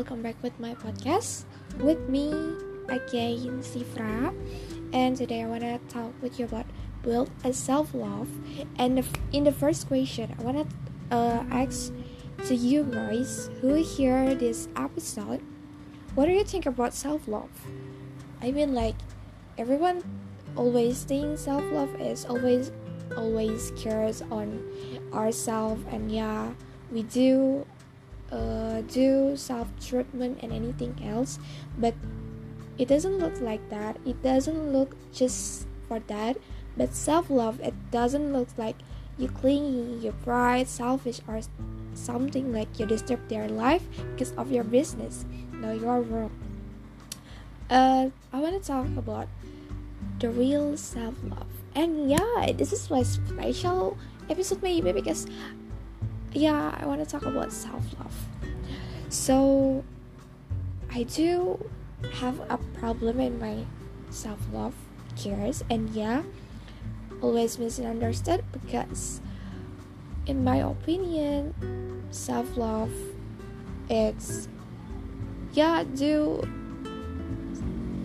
welcome back with my podcast with me again, Sifra. And today I wanna talk with you about build a self love. And in the first question, I wanna uh, ask to you guys who hear this episode, what do you think about self love? I mean, like everyone always thinks self love is always always cares on ourselves, and yeah, we do uh, do self treatment and anything else, but it doesn't look like that. It doesn't look just for that. But self love, it doesn't look like you clingy, you pride, selfish, or something like you disturb their life because of your business. No, you are wrong. Uh, I want to talk about the real self love. And yeah, this is my special episode maybe because yeah, I want to talk about self love. So, I do have a problem in my self love cares, and yeah, always misunderstood because, in my opinion, self love it's yeah, do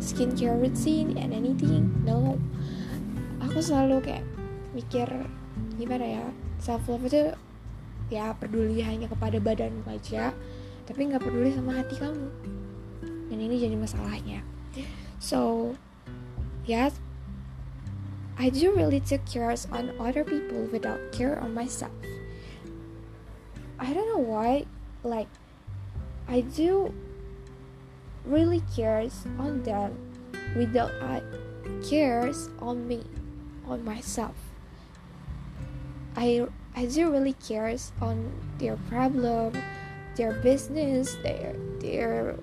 skincare routine and anything. No, aku selalu kayak mikir gimana ya self love itu ya peduli hanya kepada badanmu aja tapi nggak peduli sama hati kamu. Dan ini jadi masalahnya. So yeah I do really take cares on other people without care on myself. I don't know why like I do really cares on them without I cares on me on myself. I I do really cares on their problem, their business, their their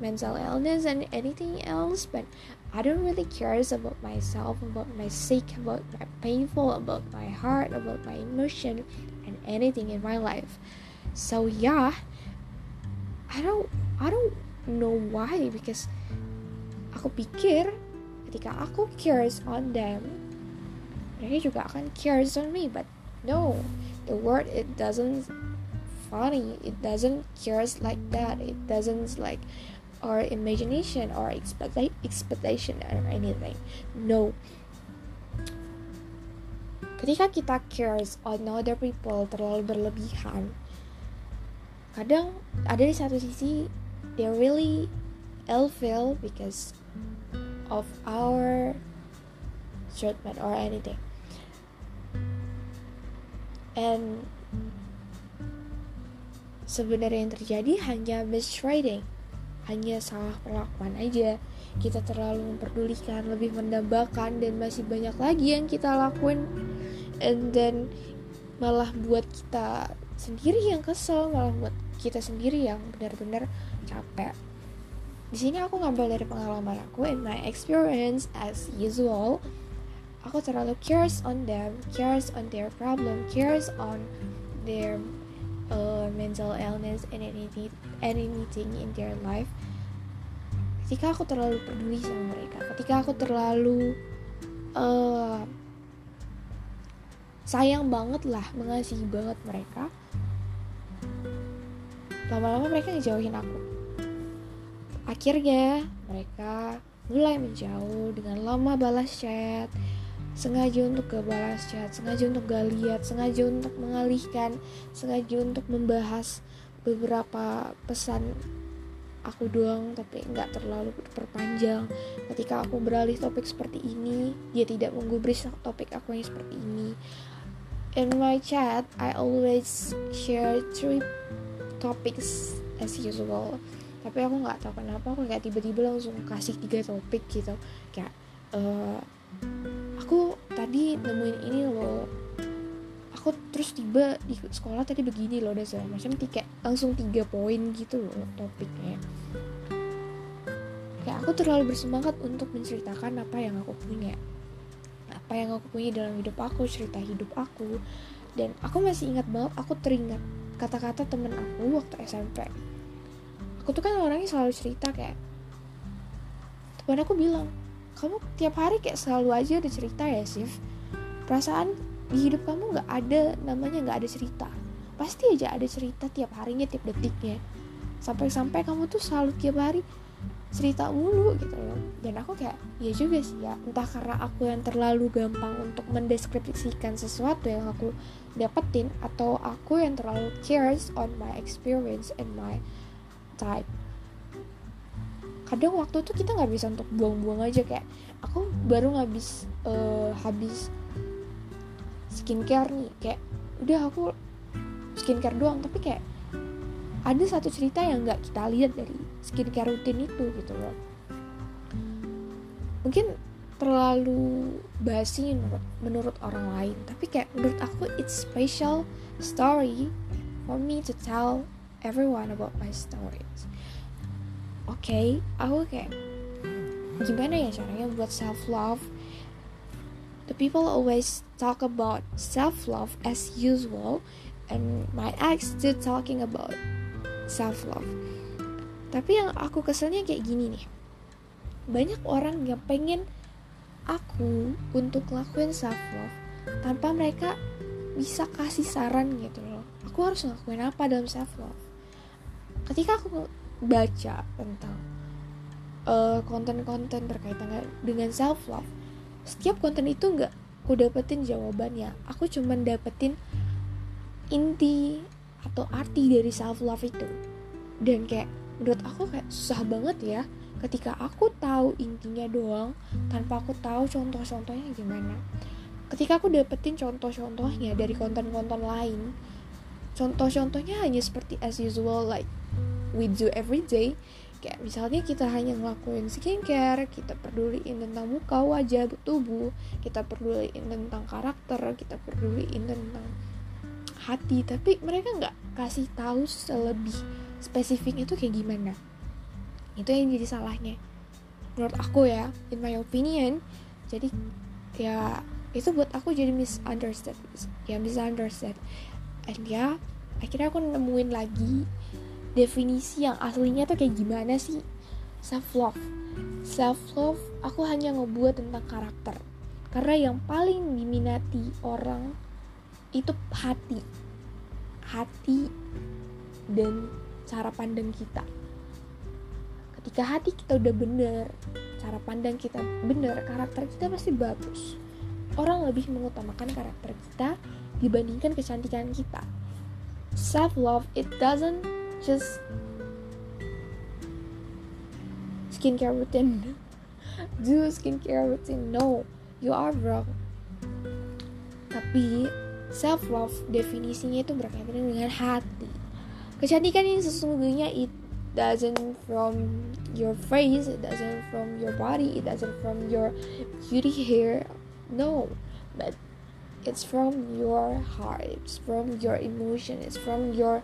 mental illness and anything else, but I don't really cares about myself, about my sick, about my painful, about my heart, about my emotion and anything in my life. So yeah, I don't I don't know why because aku pikir ketika aku cares on them mereka juga akan cares on me but no the word it doesn't funny it doesn't cares like that. It doesn't like our imagination or expectation or anything. No. Ketika kita cares on other people terlalu berlebihan kadang ada di satu sisi they really ill feel because of our treatment or anything and sebenarnya yang terjadi hanya mistreating hanya salah perlakuan aja. Kita terlalu memperdulikan lebih mendambakan dan masih banyak lagi yang kita lakuin. And then malah buat kita sendiri yang kesel malah buat kita sendiri yang benar-benar capek. Di sini aku ngambil dari pengalaman aku and my experience as usual aku terlalu cares on them cares on their problem cares on their uh, mental illness and anything anything in their life. Ketika aku terlalu peduli sama mereka ketika aku terlalu uh, sayang banget lah mengasihi banget mereka lama-lama mereka ngejauhin aku. Akhirnya mereka mulai menjauh dengan lama balas chat sengaja untuk gak balas chat, sengaja untuk gak lihat, sengaja untuk mengalihkan, sengaja untuk membahas beberapa pesan aku doang tapi nggak terlalu perpanjang. Ketika aku beralih topik seperti ini dia tidak menggubris topik aku yang seperti ini. In my chat I always share three topics as usual. Tapi aku nggak tahu kenapa aku kayak tiba-tiba langsung kasih tiga topik gitu. Kayak uh, tadi nemuin ini loh. Aku terus tiba di sekolah tadi begini loh dan segala macam. Tiga langsung tiga poin gitu loh topiknya. Ya aku terlalu bersemangat untuk menceritakan apa yang aku punya. Apa yang aku punya dalam hidup aku cerita hidup aku. Dan aku masih ingat banget aku teringat kata-kata temen aku waktu SMP aku tuh kan orangnya selalu cerita kayak temen aku bilang kamu tiap hari kayak selalu aja ada cerita ya Sif? Perasaan di hidup kamu nggak ada namanya nggak ada cerita. Pasti aja ada cerita tiap harinya tiap detiknya. Sampai-sampai kamu tuh selalu tiap hari cerita mulu gitu loh. Dan aku kayak ya juga sih ya. Entah karena aku yang terlalu gampang untuk mendeskripsikan sesuatu yang aku dapetin atau aku yang terlalu cares on my experience and my type kadang waktu tuh kita nggak bisa untuk buang-buang aja kayak aku baru ngabis uh, habis skincare nih kayak udah aku skincare doang tapi kayak ada satu cerita yang nggak kita lihat dari skincare rutin itu gitu loh. Mungkin terlalu basi menurut, menurut orang lain tapi kayak menurut aku it's special story for me to tell everyone about my stories oke okay, aku kayak gimana ya caranya buat self love the people always talk about self love as usual and my ex still talking about self love tapi yang aku keselnya kayak gini nih. Banyak orang yang pengen aku untuk ngelakuin self love tanpa mereka bisa kasih saran gitu loh. Aku harus ngelakuin apa dalam self love ketika aku baca tentang eh, konten-konten berkaitan dengan self love setiap konten itu nggak aku dapetin jawabannya. Aku cuman dapetin inti atau arti dari self love itu. Dan kayak menurut aku kayak susah banget ya ketika aku tahu intinya doang tanpa aku tahu contoh-contohnya gimana. Ketika aku dapetin contoh-contohnya dari konten-konten lain contoh-contohnya hanya seperti as usual like we do every day kayak misalnya kita hanya ngelakuin skincare kita peduliin tentang muka wajah tubuh kita peduliin tentang karakter kita peduliin tentang hati tapi mereka nggak kasih tahu selebih spesifiknya tuh kayak gimana. Itu yang jadi salahnya. Menurut aku ya in my opinion jadi ya itu buat aku jadi misunderstood ya misunderstood and ya akhirnya aku nemuin lagi definisi yang aslinya tuh kayak gimana sih? Self love self love aku hanya ngebuat tentang karakter. Karena yang paling diminati orang itu hati. Hati dan cara pandang kita. Ketika hati kita udah bener cara pandang kita bener karakter kita pasti bagus. Orang lebih mengutamakan karakter kita dibandingkan kecantikan kita. Self love it doesn't just skincare routine. Do skincare routine. No you are wrong. Tapi self love definisinya itu berkaitan dengan hati. Kecantikan ini sesungguhnya itu doesn't from your face it doesn't from your body it doesn't from your beauty hair. No but it's from your heart it's from your emotion it's from your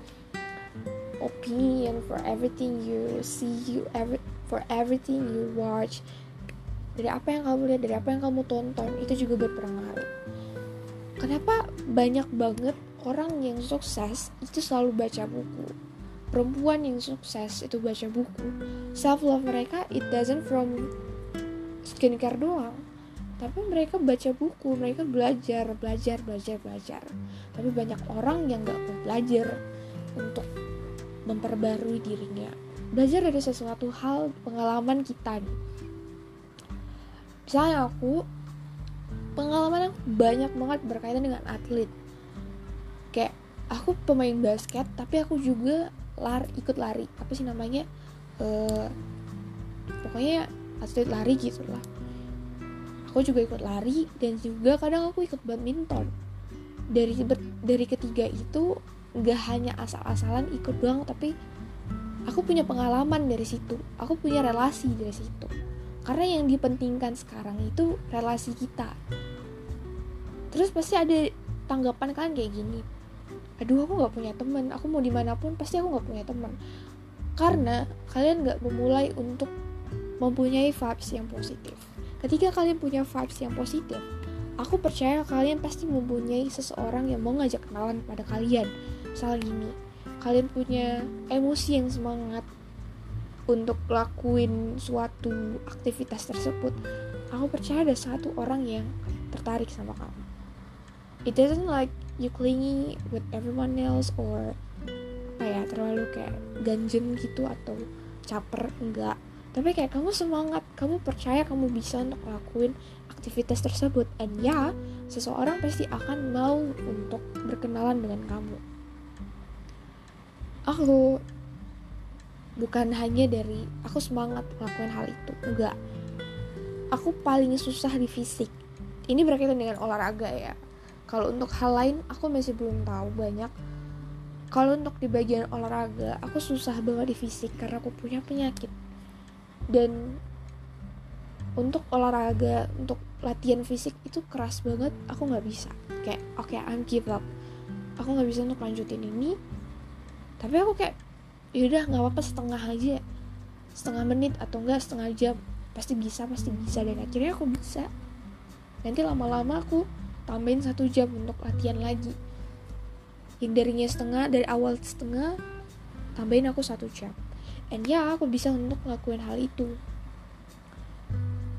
opinion for everything you see you every for everything you watch. Dari apa yang kamu lihat dari apa yang kamu tonton itu juga berpengaruh. Kenapa banyak banget orang yang sukses itu selalu baca buku? Perempuan yang sukses itu baca buku. Self love mereka it doesn't from skincare doang. Tapi mereka baca buku mereka belajar belajar belajar belajar. Tapi banyak orang yang gak mau belajar untuk memperbarui dirinya. Belajar dari sesuatu hal pengalaman kita misalnya aku pengalaman aku banyak banget berkaitan dengan atlet. Kayak aku pemain basket tapi aku juga lari ikut lari. Apa sih namanya? Uh, pokoknya atlet lari gitu lah. Aku juga ikut lari dan juga kadang aku ikut badminton. Dari dari ketiga itu gak hanya asal-asalan ikut doang tapi aku punya pengalaman dari situ. Aku punya relasi dari situ. Karena yang dipentingkan sekarang itu relasi kita. Terus pasti ada tanggapan kalian kayak gini aduh aku nggak punya teman. Aku mau di mana pun pasti aku nggak punya teman. Karena kalian nggak memulai untuk mempunyai vibes yang positif. Ketika kalian punya vibes yang positif aku percaya kalian pasti mempunyai seseorang yang mau ngajak kenalan pada kalian misal gini kalian punya emosi yang semangat untuk lakuin suatu aktivitas tersebut. Aku percaya ada satu orang yang tertarik sama kamu. It doesn't like you clingy with everyone else or ya terlalu kayak ganjen gitu atau caper enggak. Tapi kayak kamu semangat kamu percaya kamu bisa untuk ngelakuin aktivitas tersebut. And ya seseorang pasti akan mau untuk berkenalan dengan kamu aku bukan hanya dari aku semangat melakukan hal itu enggak. Aku paling susah di fisik. Ini berkaitan dengan olahraga ya. Kalau untuk hal lain aku masih belum tahu banyak. Kalau untuk di bagian olahraga aku susah banget di fisik karena aku punya penyakit. Dan untuk olahraga untuk latihan fisik itu keras banget aku nggak bisa. Kayak oke okay, I'm give up. Aku nggak bisa untuk lanjutin ini tapi aku kayak yaudah nggak apa-apa setengah aja. Setengah menit atau enggak setengah jam. Pasti bisa pasti bisa. Dan akhirnya aku bisa. Nanti lama-lama aku tambahin satu jam untuk latihan lagi. Yang darinya setengah dari awal setengah tambahin aku satu jam. And ya aku bisa untuk ngelakuin hal itu.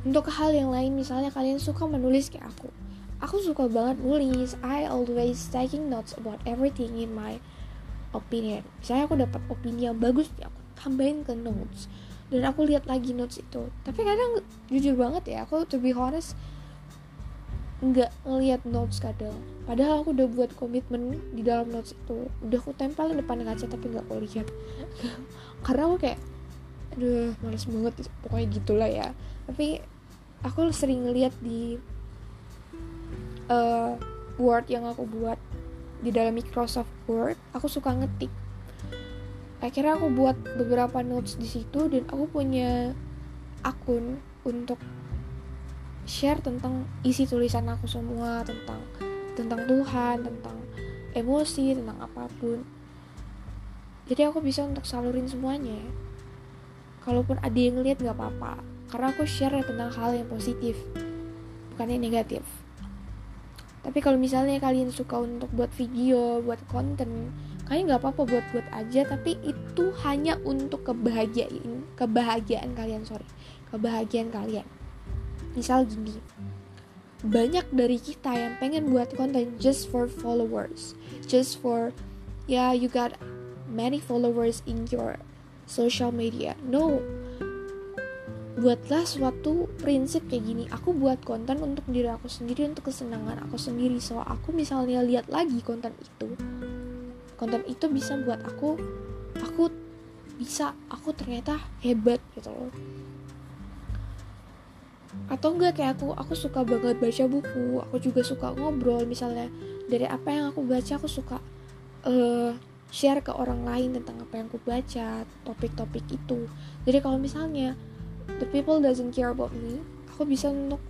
Untuk hal yang lain misalnya kalian suka menulis kayak aku. Aku suka banget nulis. I always taking notes about everything in my opinion misalnya aku dapat opini yang bagus ya aku tambahin ke notes. Dan aku lihat lagi notes itu. Tapi kadang jujur banget ya aku to be honest nggak ngelihat notes kadang. Padahal aku udah buat komitmen di dalam notes itu. Udah aku tempelin depan kaca tapi nggak aku lihat. Karena aku kayak aduh males banget pokoknya gitulah ya. Tapi aku sering ngeliat di uh, Word yang aku buat di dalam Microsoft Word aku suka ngetik. Akhirnya aku buat beberapa notes di situ dan aku punya akun untuk share tentang isi tulisan aku semua tentang tentang Tuhan tentang emosi tentang apa pun. Jadi aku bisa untuk salurin semuanya. Kalaupun ada yang ngeliat nggak apa-apa. Karena aku share tentang hal yang positif bukan yang negatif tapi kalau misalnya kalian suka untuk buat video buat konten kalian nggak apa-apa buat buat aja. Tapi itu hanya untuk kebahagiaan kebahagiaan kalian sorry. Kebahagiaan kalian. Misal gini banyak dari kita yang pengen buat konten just for followers just for ya yeah, you got many followers in your social media. No buatlah suatu prinsip kayak gini. Aku buat konten untuk diri aku sendiri untuk kesenangan aku sendiri. So aku misalnya lihat lagi konten itu konten itu bisa buat aku aku bisa aku ternyata hebat gitu loh. Atau enggak kayak aku aku suka banget baca buku aku juga suka ngobrol. Misalnya dari apa yang aku baca aku suka uh, share ke orang lain tentang apa yang aku baca topik-topik itu. Jadi kalau misalnya the people doesn't care about me. Aku bisa untuk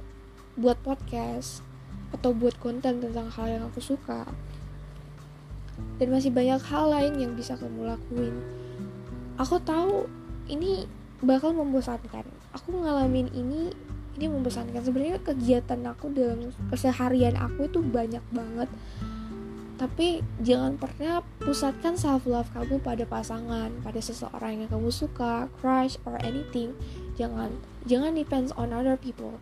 buat podcast atau buat konten tentang hal yang aku suka. Dan masih banyak hal lain yang bisa kamu lakuin. Aku tahu ini bakal membosankan. Aku ngalamin ini ini membosankan. Sebenarnya kegiatan aku dalam keseharian aku itu banyak banget tapi jangan pernah pusatkan self love kamu pada pasangan pada seseorang yang kamu suka crush or anything. Jangan jangan depends on other people.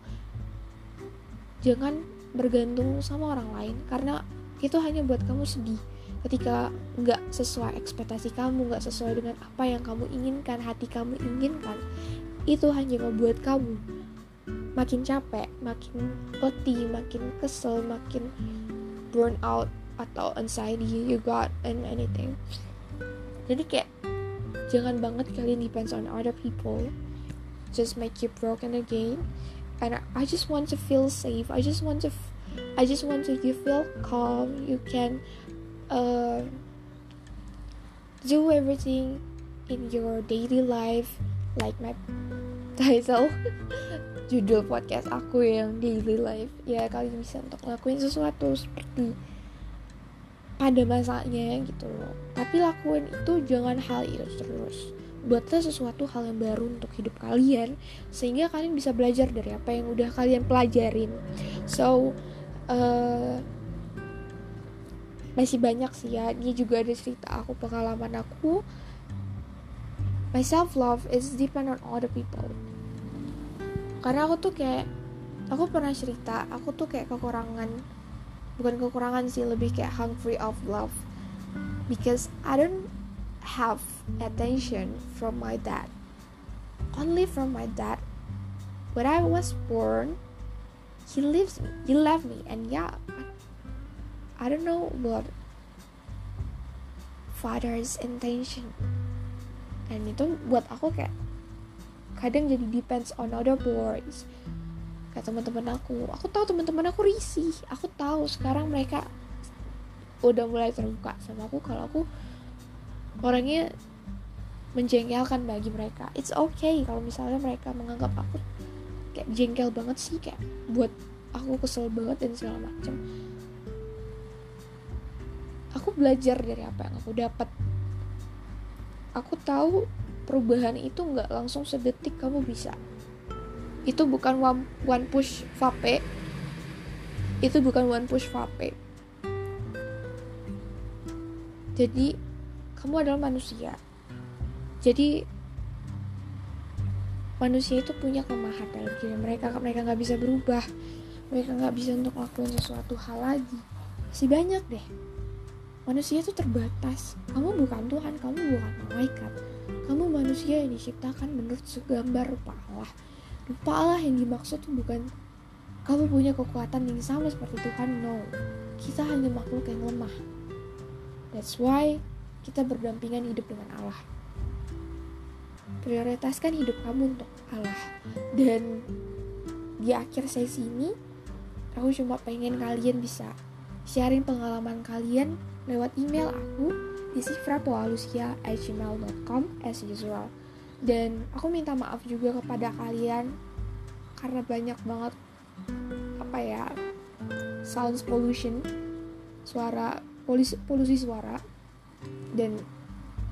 Jangan bergantung sama orang lain karena itu hanya buat kamu sedih. Ketika nggak sesuai ekspektasi kamu nggak sesuai dengan apa yang kamu inginkan hati kamu inginkan itu hanya membuat kamu makin capek, makin letih, makin kesel, makin burn out atau anxiety you got and anything. Jadi kayak jangan banget kalian depends on other people. Just make you broken again. And I just want to feel safe. I just want to I just want to you feel calm. You can uh, do everything in your daily life like my title judul podcast aku yang daily life ya kalian bisa untuk ngelakuin sesuatu seperti pada masanya gitu loh. Tapi lakuin itu jangan hal itu terus. Buatlah sesuatu hal yang baru untuk hidup kalian sehingga kalian bisa belajar dari apa yang udah kalian pelajarin. So uh, masih banyak sih ya. Ini juga ada cerita aku pengalaman aku. My self love is depend on other people. Karena aku tuh kayak aku pernah cerita aku tuh kayak kekurangan bukan kekurangan sih lebih kayak hungry of love. Because I don't have attention from my dad. Only from my dad. When I was born he leaves me he left me. And yeah I, don't know what father's intention. And itu buat aku kayak kadang jadi depends on other boys kayak teman-teman aku. Aku tahu teman-teman aku risih. Aku tahu sekarang mereka udah mulai terbuka sama aku kalau aku orangnya menjengkelkan bagi mereka. It's okay kalau misalnya mereka menganggap aku kayak jengkel banget sih kayak buat aku kesel banget dan segala macam aku belajar dari apa yang aku dapat. Aku tahu perubahan itu nggak langsung sedetik kamu bisa itu bukan one, one push vape. Itu bukan one push vape. Jadi kamu adalah manusia. Jadi manusia itu punya kelemahan dalam diri mereka. Mereka nggak bisa berubah. Mereka nggak bisa untuk melakukan sesuatu hal lagi. Masih banyak deh. Manusia itu terbatas. Kamu bukan Tuhan kamu bukan malaikat. Kamu manusia yang diciptakan menurut segambar Allah rupa Allah yang dimaksud itu bukan kamu punya kekuatan yang sama seperti Tuhan no kita hanya makhluk yang lemah That's why kita berdampingan hidup dengan Allah. Prioritaskan hidup kamu untuk Allah. Dan di akhir sesi ini, aku cuma pengen kalian bisa sharing pengalaman kalian lewat email aku di sifrapoalusia@gmail.com as usual. Dan aku minta maaf juga kepada kalian karena banyak banget apa ya sound pollution suara polusi, polusi suara. Dan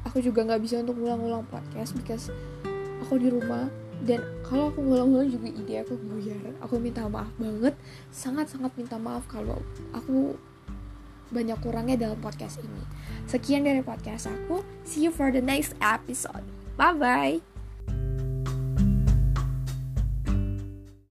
aku juga nggak bisa untuk ngulang-ngulang podcast because aku di rumah. Dan kalau aku ngulang-ngulang juga ide aku buyar aku minta maaf banget sangat-sangat minta maaf kalau aku banyak kurangnya dalam podcast ini. Sekian dari podcast aku. See you for the next episode bye bye